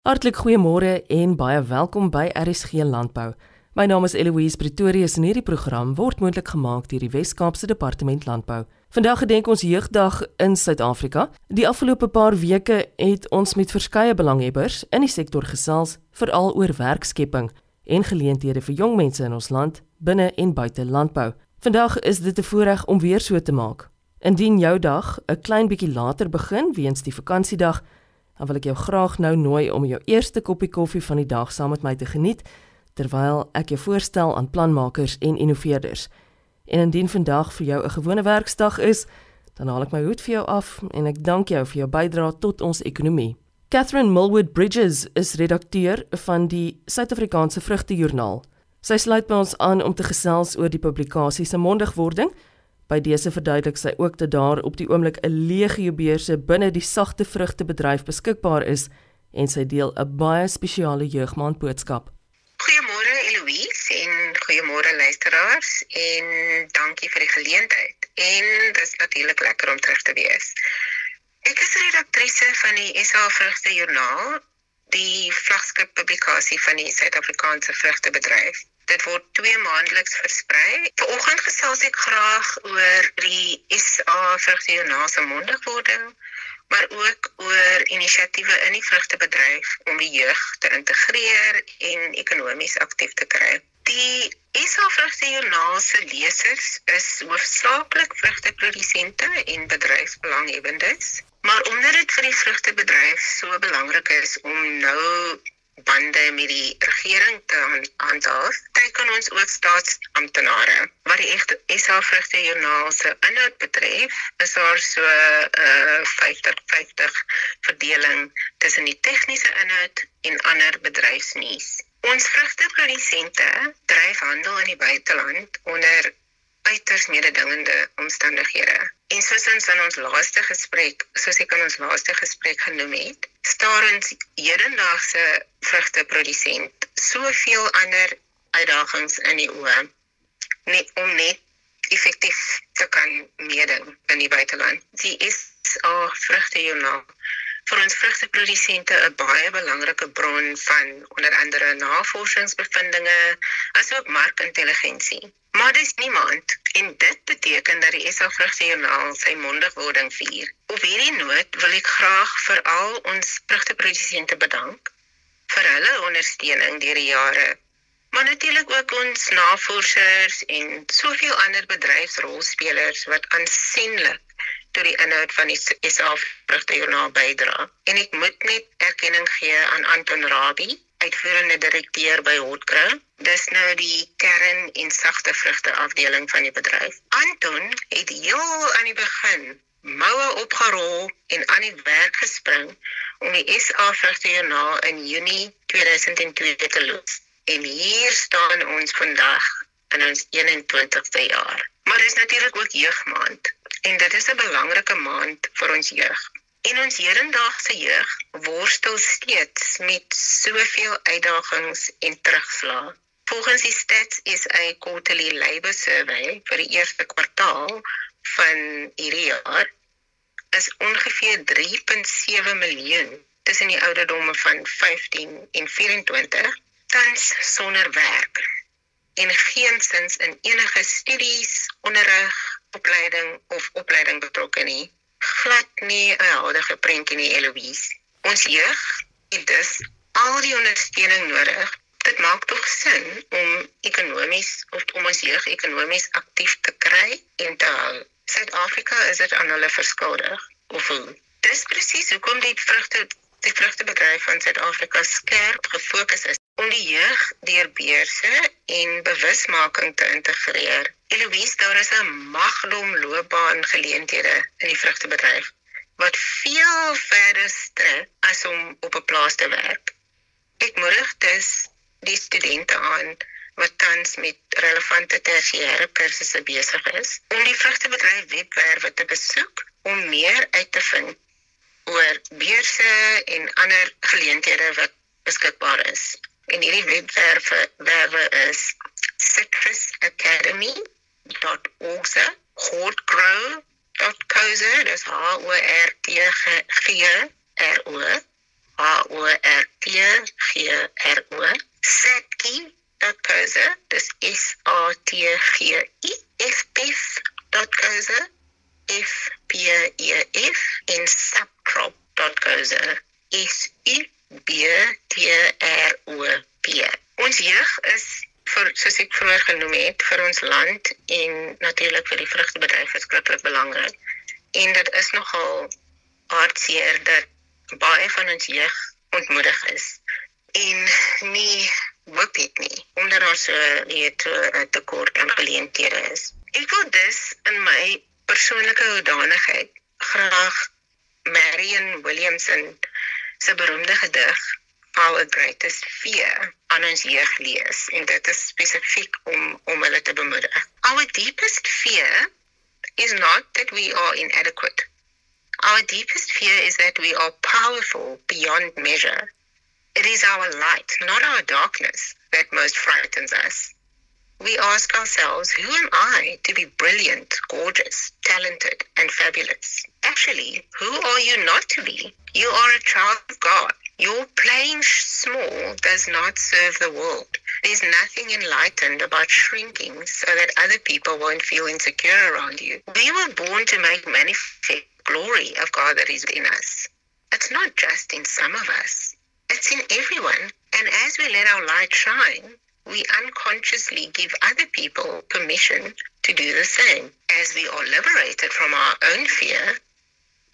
Hartlik goeiemôre en baie welkom by RSG Landbou. My naam is Eloise Pretorius en hierdie program word moontlik gemaak deur die Wes-Kaapse Departement Landbou. Vandag gedenk ons jeugdag in Suid-Afrika. Die afgelope paar weke het ons met verskeie belanghebbers in die sektor gesels, veral oor werkskepping en geleenthede vir jong mense in ons land, binne en buite landbou. Vandag is dit 'n voorreg om weer so te maak. Indien jou dag 'n klein bietjie later begin weens die vakansiedag, dan wil ek jou graag nou nooi om jou eerste koppie koffie van die dag saam met my te geniet terwyl ek jou voorstel aan planmakers en innoveerders. En indien vandag vir jou 'n gewone werksdag is, dan haal ek my hoed vir jou af en ek dank jou vir jou bydrae tot ons ekonomie. Catherine Mulwood Bridges is redakteur van die Suid-Afrikaanse Vrugtejoernaal. Sy sluit by ons aan om te gesels oor die publikasie se mondigwording By dese verduidelik sy ook dat daar op die oomblik 'n legio beurse binne die sagte vrugtebedryf beskikbaar is en sy deel 'n baie spesiale jeugmaand boodskap. Goeiemôre Eloise en goeiemôre luisteraars en dankie vir die geleentheid. En dis natuurlik lekker om terug te wees. Ek is redaktrise van die SA Vrugte Joernaal, die vlaggenskap publikasie van die Suid-Afrikaanse vrugtebedryf. Dit word twee maandeliks versprei. Vanoggend gesels ek graag oor die SA vrugtejoernaal mondigwording, maar ook oor inisiatiewe in die vrugtebedryf om die jeug te integreer en ekonomies aktief te kry. Die SA vrugtejoernaal se lesers is hoofsaaklik vrugteprodusente en bedryfsbelanghebbendes. Maar omdat dit vir die vrugtebedryf so belangrik is om nou bande met die regering te handhaaf, teken ons ook staatsamptenare. Wat die egte SA Vrugte Joernaal se inhoud betref, is daar so 'n uh, 50-50 verdeling tussen die tegniese inhoud en ander bedryfsnuus. Ons vrugteprodusente dryf handel in die buiteland onder uiters mededingende omstandighede. En soos ons in ons laaste gesprek, soos ek in ons laaste gesprek genoem het, staar ons hedendaagse vrugteprodusent soveel ander uitdagings in die oë net om net effektief te kan meeding in die buiteland. Die is al vrugtejoernaal vir ons vrugteprodusente 'n baie belangrike bron van onder andere navorsingsbevindinge asook markintelligensie. Maar dis niemand en dit beteken dat die SA Vrugtejoernaal sy mondigwording vier. Op hierdie noot wil ek graag vir al ons vrugteprodusente bedank vir hulle ondersteuning deur die jare. Maar natuurlik ook ons navorsers en soveel ander bedryfsrolspelers wat aansienlik tot die inhoud van die SA Vrugtejoernaal bydra. En ek moet net erkenning gee aan Anton Rabie uitvoerende direkteur by Hotcrow. Dis nou die kern en sagte vrugte afdeling van die bedryf. Anton het heel aan die begin moue opgerol en aan die werk gespring om die SA vrugtejoernaal in Junie 2002 te loods. En hier staan ons vandag in ons 21ste jaar. Maar dis natuurlik ook jeugmaand en dit is 'n belangrike maand vir ons jeug. En ons hedendaagse jeug worstel steeds met soveel uitdagings en terugslae. Volgens die Stats SA Quarterly Labour Survey vir die eerste kwartaal van hierdie jaar is ongeveer 3.7 miljoen tussen die ouderdomme van 15 en 24 tans sonder werk en geensins in enige studies, onderrig, opleiding of opleiding betrokke nie glad nie 'n heldige prentjie nie Eloise. Ons jeug het dus al die ondersteuning nodig. Dit maak tog sin om ekonomies of om ons jeug ekonomies aktief te kry en te hou. Suid-Afrika is dit aan hulle verskuldig. Of hoe? Dis presies hoekom die vrugte die vrugtebedryf van Suid-Afrika skerp gefokus is om die jeug deur beurse en bewusmaking te integreer. Eloise, daar is 'n maglom loopbaan geleenthede in die vrugtebedryf wat veel verder strek as om op 'n plaas te werk. Ek moedig dus die studente aan wat tans met relevante tersiêre kursusse besig is om die vrugtebedryf webwerwe te besoek om meer uit te vind oor beurse en ander geleenthede wat beskikbaar is. En hierdie webwerwe werwe is citrusacademy.org, hotgrow.co.za, dis H O R T G R O A O R T G R O. Setki.co.za. Dis S A T G I. Fpif.co.za. F P E F en subcrop.co.za. S U B T R O P. Ons jeug is vir soos ek vroeër genoem het vir ons land en natuurlik vir die vrugtebedryf is skrikkelik belangrik. En dit is nogal hartseer dat baie van ons jeug ontmoedig is en nie hoop het nie omdat daar so 'n tekort aan geleenthede is. Ek wil dus in my persoonlike hoedanigheid graag Marion Williamson se beroemde gedig Our Greatest Fear aan ons jeug lees en dit is spesifiek om om hulle te bemoedig. Our deepest fear is not that we are inadequate Our deepest fear is that we are powerful beyond measure. It is our light, not our darkness, that most frightens us. We ask ourselves, who am I to be brilliant, gorgeous, talented, and fabulous? Actually, who are you not to be? You are a child of God. Your playing small does not serve the world. There's nothing enlightened about shrinking so that other people won't feel insecure around you. We were born to make manifest glory of God that is in us. It's not just in some of us, it's in everyone. And as we let our light shine, we unconsciously give other people permission to do the same. As we are liberated from our own fear,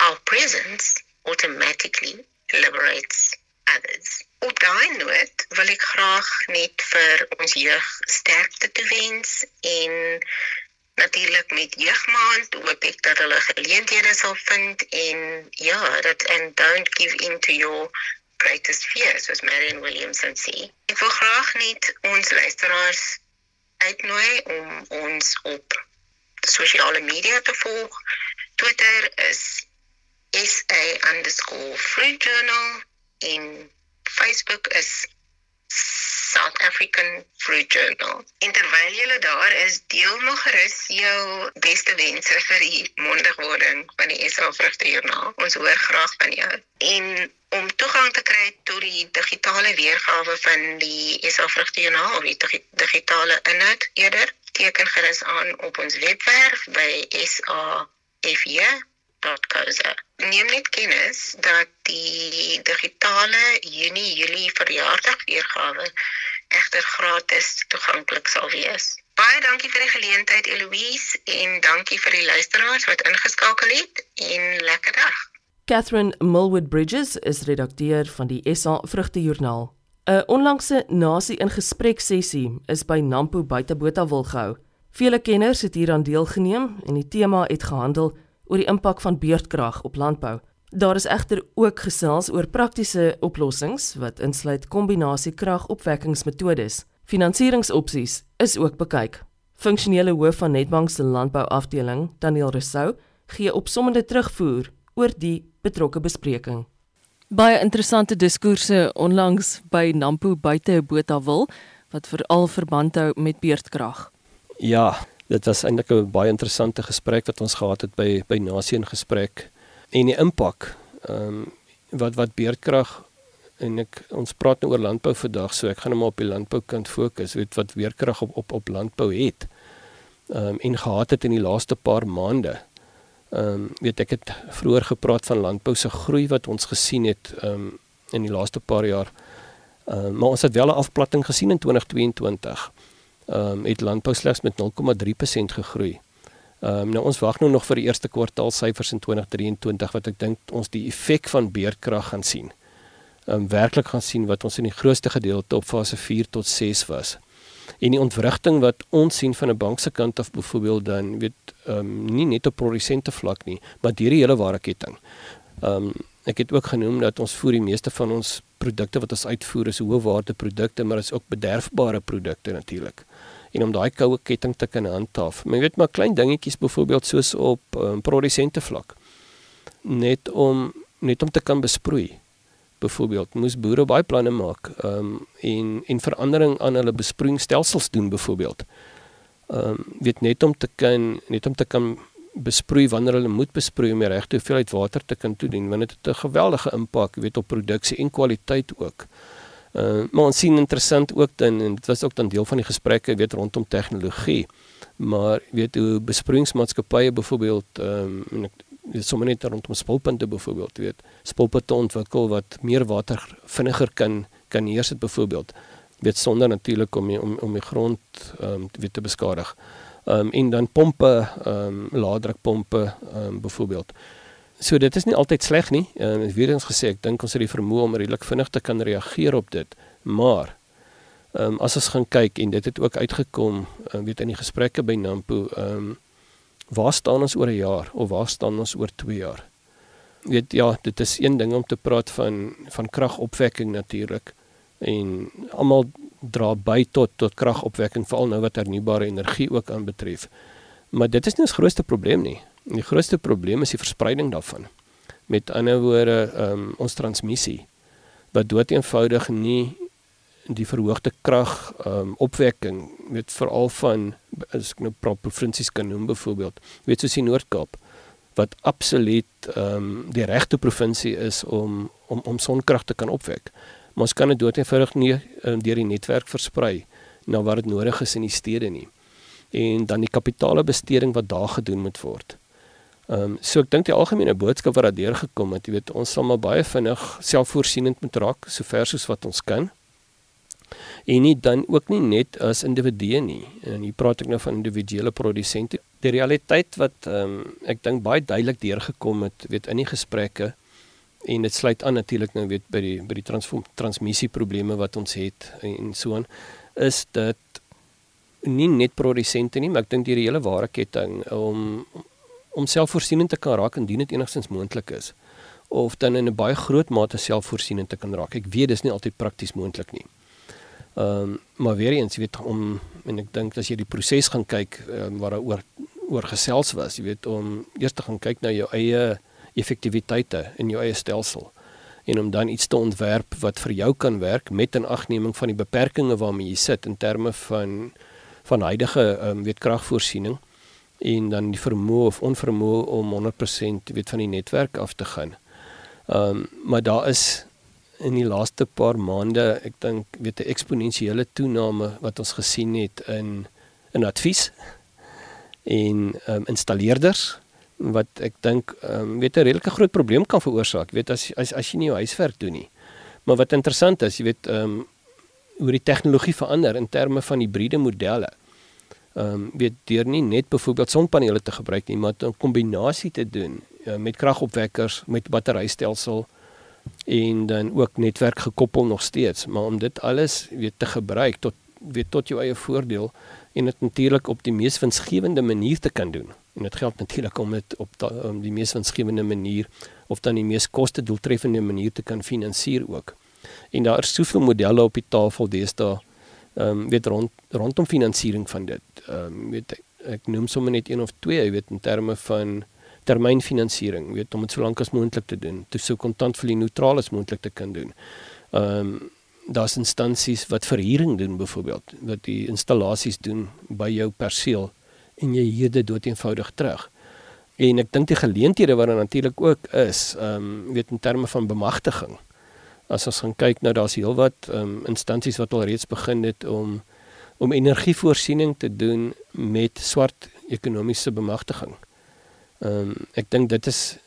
our presence automatically liberates others. Op daai noot wil ek graag net vir ons jeug sterkte toewens en natuurlik met jeugmaand hoop ek dat hulle geleenthede sal vind en ja dat and don't give in to your greatest fears soos Marion Williamson sê. Ek wil graag net ons luisteraars uitnooi om ons op sosiale media te volg. Twitter is SA_fruit journal en Facebook is South African Fruit Journal. En terwyl jy daar is, deel nog gerus jou beste wense vir die mondigwording van die SA Vrugte Journal. Ons hoor graag van jou. En om toegang te kry tot die digitale weergawe van die SA Vrugte Journal of die digitale inhoud eerder, teken gerus aan op ons webwerf by SAFJ www.rsg.co.za. Neem net kennis dat die digitale Junie-Julie verjaardagweergawe egter gratis toeganklik sal wees. Baie dankie vir die geleentheid Eloise en dankie vir die luisteraars wat ingeskakel het en lekker dag. Catherine Mulwood Bridges is redakteur van die SA Vrugtejoernaal. 'n Onlangse nasie in gesprek sessie is by Nampo buite Botawil gehou. Vele kenners het hieraan deelgeneem en die tema het gehandel oor die impak van beurtkrag op landbou. Daar is egter ook gesels oor praktiese oplossings wat insluit kombinasie kragopwekkingsmetodes. Finansieringsopsies is ook bekyk. Funksionele hoof van Netbank se landbouafdeling, Daniel Rousseau, gee opsommende terugvoer oor die betrokke bespreking. Baie interessante diskoerse onlangs by Nampo buite Botawil wat veral verband hou met beurtkrag. Ja, dit was eintlik 'n baie interessante gesprek wat ons gehad het by by Nasie in gesprek. En die impak ehm um, wat wat beerdkrag en ek ons praat nou oor landbou vandag so ek gaan net maar op die landbou kant fokus weet wat beerdkrag op op op landbou het ehm um, en gehad het in die laaste paar maande. Ehm um, weet ek het vroeër gepraat van landbou se groei wat ons gesien het ehm um, in die laaste paar jaar. Ehm um, maar ons het wel 'n afplatting gesien in 2022 ehm um, het landbou slegs met 0,3% gegroei. Ehm um, nou ons wag nou nog vir die eerste kwartaal syfers in 2023 wat ek dink ons die effek van beerkrag gaan sien. Ehm um, werklik gaan sien wat ons in die grootste gedeelte op fase 4 tot 6 was. En die ontwrigting wat ons sien van 'n bank se kant af byvoorbeeld dan weet ehm um, nie net op produsente vlak nie, maar deur die hele waardeketting. Ehm um, ek het ook genoem dat ons voer die meeste van ons produkte wat ons uitvoer is hoë waarde produkte, maar is ook bederfbare produkte natuurlik en om daai koue ketting te kan handhaaf. Men weet maar klein dingetjies byvoorbeeld soos op um, produsente vlak. Net om net om te kan besproei. Byvoorbeeld moes boere baie planne maak um en en verandering aan hulle besproeiingsstelsels doen byvoorbeeld. Um weet net om te kan net om te kan besproei wanneer hulle moet besproei om die regte hoeveelheid water te kan toedien want dit het 'n geweldige impak weet op produksie en kwaliteit ook. Uh maar ons sien interessant ook dan en dit was ook dan deel van die gesprekke weet rondom tegnologie. Maar weet hoe besproeiingsmaatskappye byvoorbeeld ehm um, en ek sommer net rondom spulpunte byvoorbeeld weet spulpunte ontwikkel wat meer water vinniger kan kan neersit byvoorbeeld weet sonder natuurlik om om om die grond ehm um, weet te beskadig. Ehm um, en dan pompe ehm um, laadrukpompe ehm um, byvoorbeeld. So dit is nie altyd sleg nie. En uh, weer eens gesê, ek dink ons het die vermoë om redelik vinnig te kan reageer op dit. Maar ehm um, as ons gaan kyk en dit het ook uitgekom, uh, weet in die gesprekke by Nampo, ehm um, waar staan ons oor 'n jaar of waar staan ons oor 2 jaar? Weet ja, dit is een ding om te praat van van kragopwekking natuurlik en almal dra by tot tot kragopwekking veral nou wat hernubare energie ook aanbetref. Maar dit is nie ons grootste probleem nie. Die grootste probleem is die verspreiding daarvan. Met ander woorde, um, ons transmissie wat dood eenvoudig nie die verhoogde krag um, opwekking met veral van as ek nou provinsies kan noem byvoorbeeld, weet soos die Noord-Kaap wat absoluut um, die regte provinsie is om om om sonkrag te kan opwek. Maar ons kan dit dood eenvoudig nie um, deur die netwerk versprei na waar dit nodig is in die stede nie. En dan die kapitaalbesteding wat daar gedoen moet word. Ehm um, so ek dink die algemene boodskap wat daardeur gekom het, jy weet, ons sal maar baie vinnig selfvoorsienend moet raak sover soos wat ons kan. En nie dan ook nie net as individue nie. En hier praat ek nou van individuele produsente. Die realiteit wat ehm um, ek dink baie duidelik deurgekom het, weet in die gesprekke en dit sluit aan natuurlik nou weet by die by die transform transmissie probleme wat ons het en so aan is dit nie net produsente nie, maar ek dink die hele waardeketting om om selfvoorsienend te kan raak indien dit enigstens moontlik is of dan in 'n baie groot mate selfvoorsienend te kan raak. Ek weet dis nie altyd prakties moontlik nie. Ehm um, maar weer eens, jy weet om en ek dink as jy die proses gaan kyk um, waar daaroor oor gesels was, jy weet om eers te gaan kyk na jou eie effektiwiteite in jou eie stelsel en om dan iets te ontwerp wat vir jou kan werk met 'n agneming van die beperkings waarmee jy sit in terme van van huidige um, weet kragvoorsiening en dan die vermoë of onvermoë om 100% weet van die netwerk af te gaan. Ehm um, maar daar is in die laaste paar maande, ek dink weet 'n eksponensiële toename wat ons gesien het in in advies en ehm um, installeerders wat ek dink ehm um, weet 'n redelike groot probleem kan veroorsaak. Weet as as as jy nie jou huiswerk doen nie. Maar wat interessant is, jy weet ehm um, hoe die tegnologie verander in terme van hibriede modelle ehm um, weet deur nie net byvoorbeeld sonpanele te gebruik nie, maar 'n kombinasie te doen uh, met kragopwekkers, met batterystelsel en dan ook netwerk gekoppel nog steeds, maar om dit alles weet te gebruik tot weet tot jou eie voordeel en dit natuurlik op die mees winsgewende manier te kan doen. En dit geld natuurlik om dit op da, om die mees winsgewende manier of dan die mees koste doeltreffende manier te kan finansier ook. En daar is soveel modelle op die tafel deesdae ehm um, weet rond rondom finansiering van dit. Ehm um, weet ek, noem sommer net een of twee, jy weet in terme van termynfinansiering, weet om dit so lank as moontlik te doen, te so kontantvloei neutraal as moontlik te kan doen. Ehm um, daar's instansies wat verhuuring doen byvoorbeeld, wat die installasies doen by jou perseel en jy huur dit dood eenvoudig terug. En ek dink die geleenthede wat daar natuurlik ook is, ehm um, weet in terme van bemagtiging as ons gaan kyk nou daar's heelwat um, instansies wat al reeds begin het om om energievoorsiening te doen met swart ekonomiese bemagtiging. Ehm um, ek dink dit is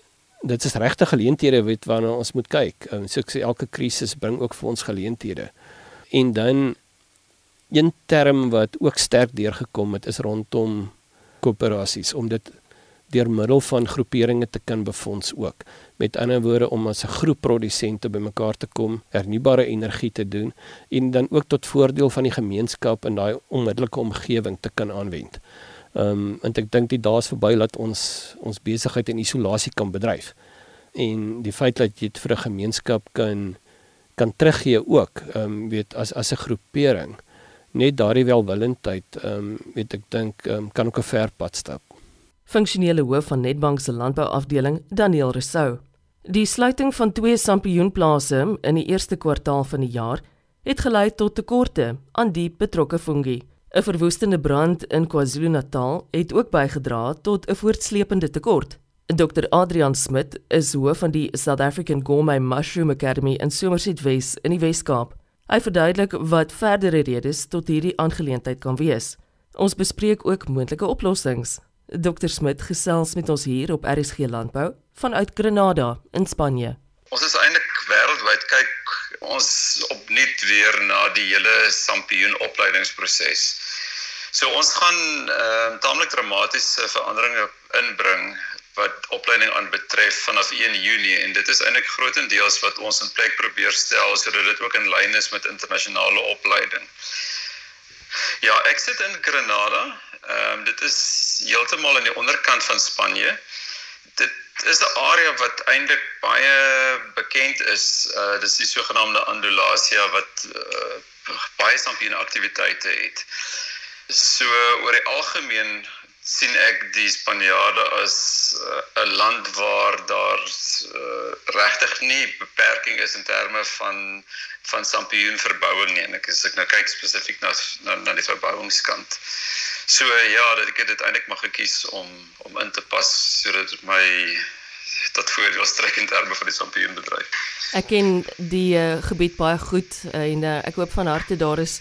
dit is regte geleenthede weet waarna ons moet kyk. Um, so ek sê elke krisis bring ook vir ons geleenthede. En dan een term wat ook sterk deurgekom het is rondom koöperasies om dit deur middel van groeperinge te kan befonds ook. Met ander woorde om as 'n groep produsente bymekaar te kom, hernubare energie te doen en dan ook tot voordeel van die gemeenskap in daai onmiddellike omgewing te kan aanwend. Ehm um, en ek dink dit daar's verby dat ons ons besigheid in isolasie kan bedryf. En die feit dat jy dit vir 'n gemeenskap kan kan teruggee ook, ehm um, weet as as 'n groepering net daardie welwillendheid ehm um, weet ek dink um, kan ook 'n ver pad stap funksionele hoof van Netbank se landbouafdeling, Daniel Rousseau. Die sluiting van twee sampioenplase in die eerste kwartaal van die jaar het gelei tot tekorte aan die betrokke fungi. 'n Verwoestende brand in KwaZulu-Natal het ook bygedra tot 'n voortsleepende tekort. Dr Adrian Smit is hoof van die South African Gourmet Mushroom Academy in Somerset West in die Wes-Kaap. Hy verduidelik wat verdere redes tot hierdie aangeleentheid kan wees. Ons bespreek ook moontlike oplossings. Dr Smit gesels met ons hier op RSG Landbou vanuit Granada in Spanje. Ons is eintlik wêreldwyd kyk ons opnuut weer na die hele sampioen opleidingsproses. So ons gaan ehm uh, taamlik dramatiese veranderinge inbring wat opleiding aanbetref vanaf 1 Junie en dit is eintlik grootendeels wat ons in plek probeer stel sodat dit ook in lyn is met internasionale opleiding. Ja, ek sit in Granada. Ehm um, dit is heeltemal aan die onderkant van Spanje. Dit is 'n area wat eintlik baie bekend is. Uh dis die sogenaamde Andalasia wat uh, baie sampien aktiwiteite het. So oor die algemeen sien ek die Spanjaarde as uh, 'n uh, land waar daar uh, regtig nie beperking is in terme van van sampioen verbouing nie. En ek as ek nou kyk spesifiek na, na na die verbouingskant. So ja, dat ek dit eintlik mag gekies om om in te pas sodat my tot voordeel strek in terme van die sampioenbedryf. Ek ken die uh, gebied baie goed en uh, ek hoop van harte daar is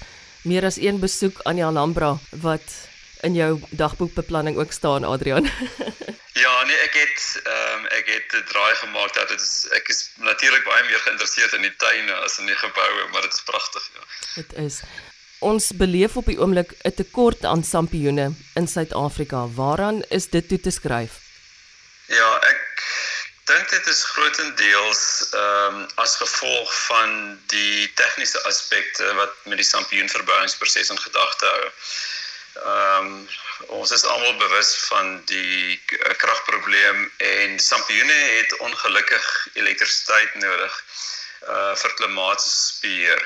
meer as een besoek aan die Alhambra wat in jou dagboekbeplanning ook staan Adrian. ja, nee, ek het ehm um, ek het 'n draai gemaak dat dit is ek is natuurlik baie meer geïnteresseerd in die tuine as in die geboue, maar dit is pragtig, ja. Dit is. Ons beleef op die oomblik 'n tekort aan sampioene in Suid-Afrika. Waaraan is dit toe te skryf? Ja, ek dink dit is grootendeels ehm um, as gevolg van die tegniese aspekte wat met die sampioenverbouingsproses in gedagte hou. Ehm um, ons is almal bewus van die uh, kragprobleem en Sampioene het ongelukkig elektrisiteit nodig uh vir klimaatsbeheer.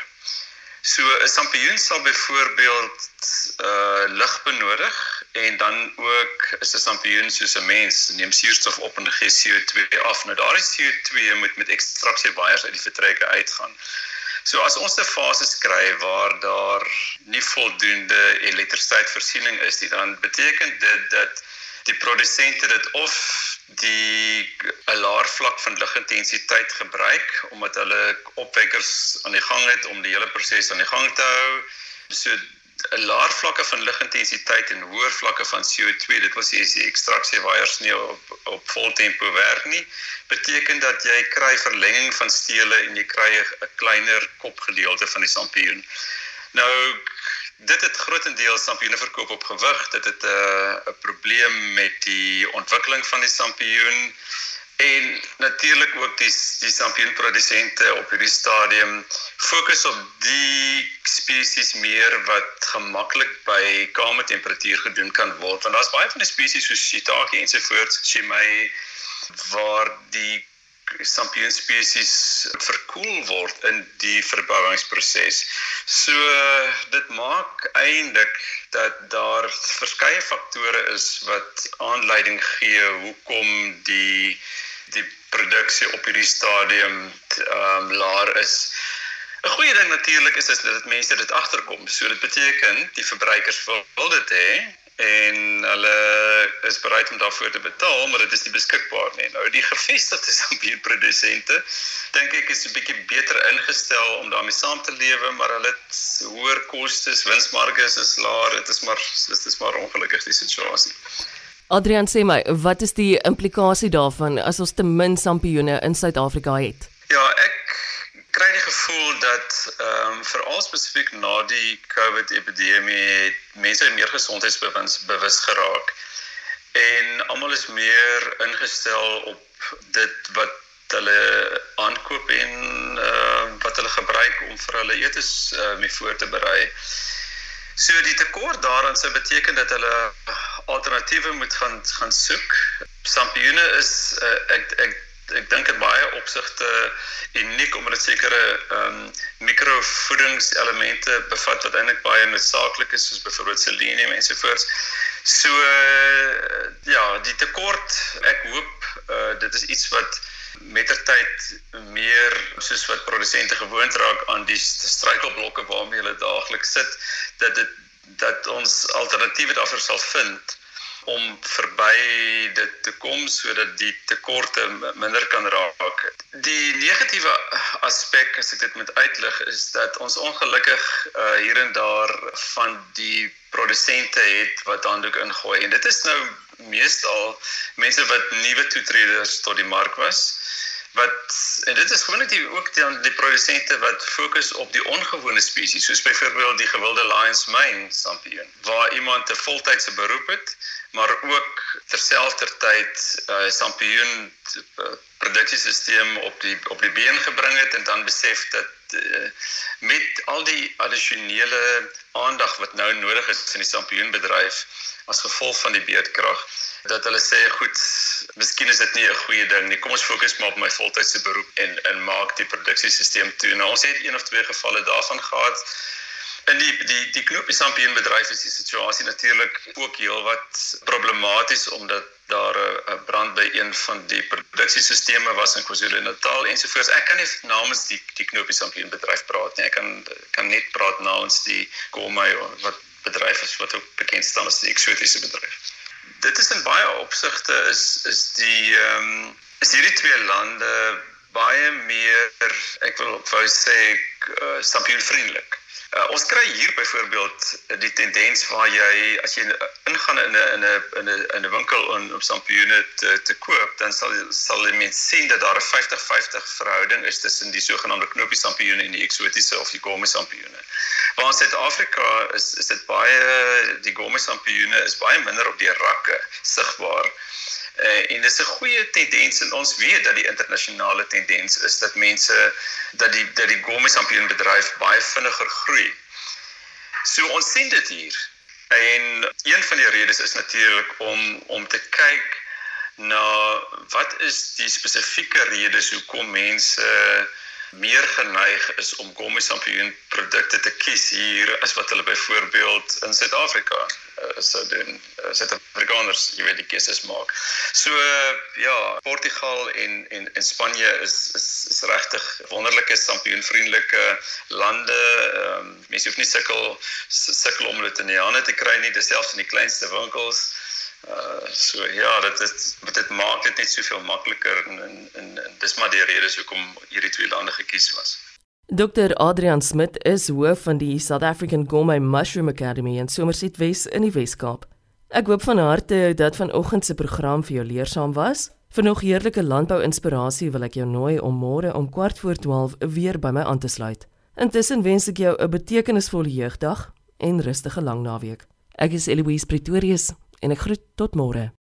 So 'n Sampioen sal byvoorbeeld uh lig benodig en dan ook is 'n Sampioen soos 'n mens neem suurstof op en gee CO2 af. Nou daardie CO2 moet met ekstraksie waiers uit die vertrekke uitgaan. So as ons 'n fase kry waar daar nie voldoende elektrisiteitsvoorsiening is nie, dan beteken dit dat die produsente dit of die 'n laer vlak van ligintensiteit gebruik omdat hulle opwekkers aan die gang het om die hele proses aan die gang te hou. So laer vlakke van ligintensiteit en hoër vlakke van CO2, dit was as die ekstraksie waiers nie op op vol tempo werk nie, beteken dat jy kry verlenging van stele en jy kry 'n kleiner kopgedeelte van die sampioen. Nou dit het grootendeels sampioene verkoop op gewig. Dit het 'n uh, 'n probleem met die ontwikkeling van die sampioen en natuurlik ook die die sampioenprodusente op hierdie stadium fokus op die spesies meer wat gemaklik by kamertemperatuur gedoen kan word want daar's baie van die spesies soos shiitake ensovoorts shimei waar die sampioenspesies verkoel word in die verbouingsproses. So dit maak eintlik dat daar verskeie faktore is wat aanleiding gee hoekom die die produksie op hierdie stadium ehm um, laer is. 'n Goeie ding natuurlik is, is dat mense dit agterkom. So dit beteken die verbruikers wil dit hê en hulle is bereid om daarvoor te betaal, maar dit is nie beskikbaar nie. Nou die gevestigde sampierprodusente dink ek is 'n bietjie beter ingestel om daarmee saam te lewe, maar hulle het hoër kostes, winsmarge is laer. Dit is maar dit is maar ongelukkig die situasie. Adrian sê my, wat is die implikasie daarvan as ons te min sampioene in Suid-Afrika het? Ja, ek kry die gevoel dat ehm um, veral spesifiek na die COVID epidemie het mense meer gesondheidsbewus bewus geraak en almal is meer ingestel op dit wat hulle aankoop en ehm uh, wat hulle gebruik om vir hulle etes uh, mee voor te berei. So die tekort daaraan sou beteken dat hulle alternatiewe moet gaan gaan soek. Sampioene is uh, ek ek ek dink dit baie opsigte uniek omdat dit sekere ehm um, mikrovoedingselemente bevat wat eintlik baie noodsaaklik is soos byvoorbeeld selenium ensovoorts. So uh, ja, die tekort, ek hoop uh, dit is iets wat mettertyd meer soos wat produsente gewoond raak aan die struikelblokke waarmee hulle daagliks sit dat dit dat ons alternatiewe daarvoor sal vind om verby dit te kom sodat die tekorte minder kan raak. Die negatiewe aspek as ek dit moet uitlig is dat ons ongelukkig uh, hier en daar van die produsente het wat handdoek ingooi en dit is nou meestal mense wat nuwe toetreders tot die mark was wat en dit is gewoonlik ook die, die produsente wat fokus op die ongewone spesies soos byvoorbeeld die gewilde lions mane sampioen waar iemand 'n voltydse beroep het maar ook terselfdertyd 'n uh, sampioen uh, produksiesisteem op die op die been gebring het en dan besef dat uh, met al die addisionele aandag wat nou nodig is in die sampioenbedryf as gevolg van die beerdkrag dat hulle sê goed, miskien is dit nie 'n goeie ding nie. Kom ons fokus maar op my voltydse beroep en en maak die produksiesisteem toe. Nou ons het een of twee gevalle daarvan gehad. In die die die knoopie sampioenbedryf is die situasie natuurlik ook heelwat problematies omdat daar 'n brand by een van die produksiesisteme was in KwaZulu-Natal ensovoorts. Ek kan nie namens die die knoopie sampioenbedryf praat nie. Ek kan kan net praat namens die Komai wat bedryf is wat ook bekend staan as die eksotiese bedryf dit is in baie opsigte is is die ehm um, is hierdie twee lande baie meer ek wil wou sê uh, stampioenvriendelik. Uh, ons kry hier byvoorbeeld die tendens waar jy as jy ingaan in 'n in 'n in 'n in 'n winkel om om sampioene te te koop, dan sal sal jy mens sien dat daar 'n 50-50 verhouding is tussen die sogenaamde knoopie sampioene en die eksotiese of die gourmet sampioene. Waar in Suid-Afrika is is dit baie die gourmet sampioene is baie minder op die rakke sigbaar. Uh, en dis 'n goeie tendens en ons weet dat die internasionale tendens is dat mense dat die dat die gourmet sampioen bedryf baie vinniger groei. So ons sien dit hier. En een van die redes is natuurlik om om te kyk na wat is die spesifieke redes hoekom mense uh, meer geneig is om gommisampioen produkte te kies hier as wat hulle byvoorbeeld in Suid-Afrika uh, sou doen. Uh, Suid-Afrikaners, jy weet die keuses maak. So uh, ja, Portugal en en en Spanje is is, is regtig wonderlike sampioenvriendelike lande. Um, mense hoef nie sukkel sukkel om hulle te nie aan te kry nie, dis selfs in die kleinste winkels. Uh so ja, dit is dit maak dit net soveel makliker en en, en, en dis maar die rede hoekom hierdie twee lande gekies was. Dr Adrian Smit is hoof van die South African Gourmet Mushroom Academy in Somerset West in die Wes-Kaap. Ek hoop van harte dat vanoggend se program vir jou leersaam was. Vir nog heerlike landbou-inspirasie wil ek jou nooi om môre om 12:15 weer by my aan te sluit. Intussen wens ek jou 'n betekenisvolle jeugdag en rustige lang naweek. Ek is Eloise Pretorius en ek groet tot môre.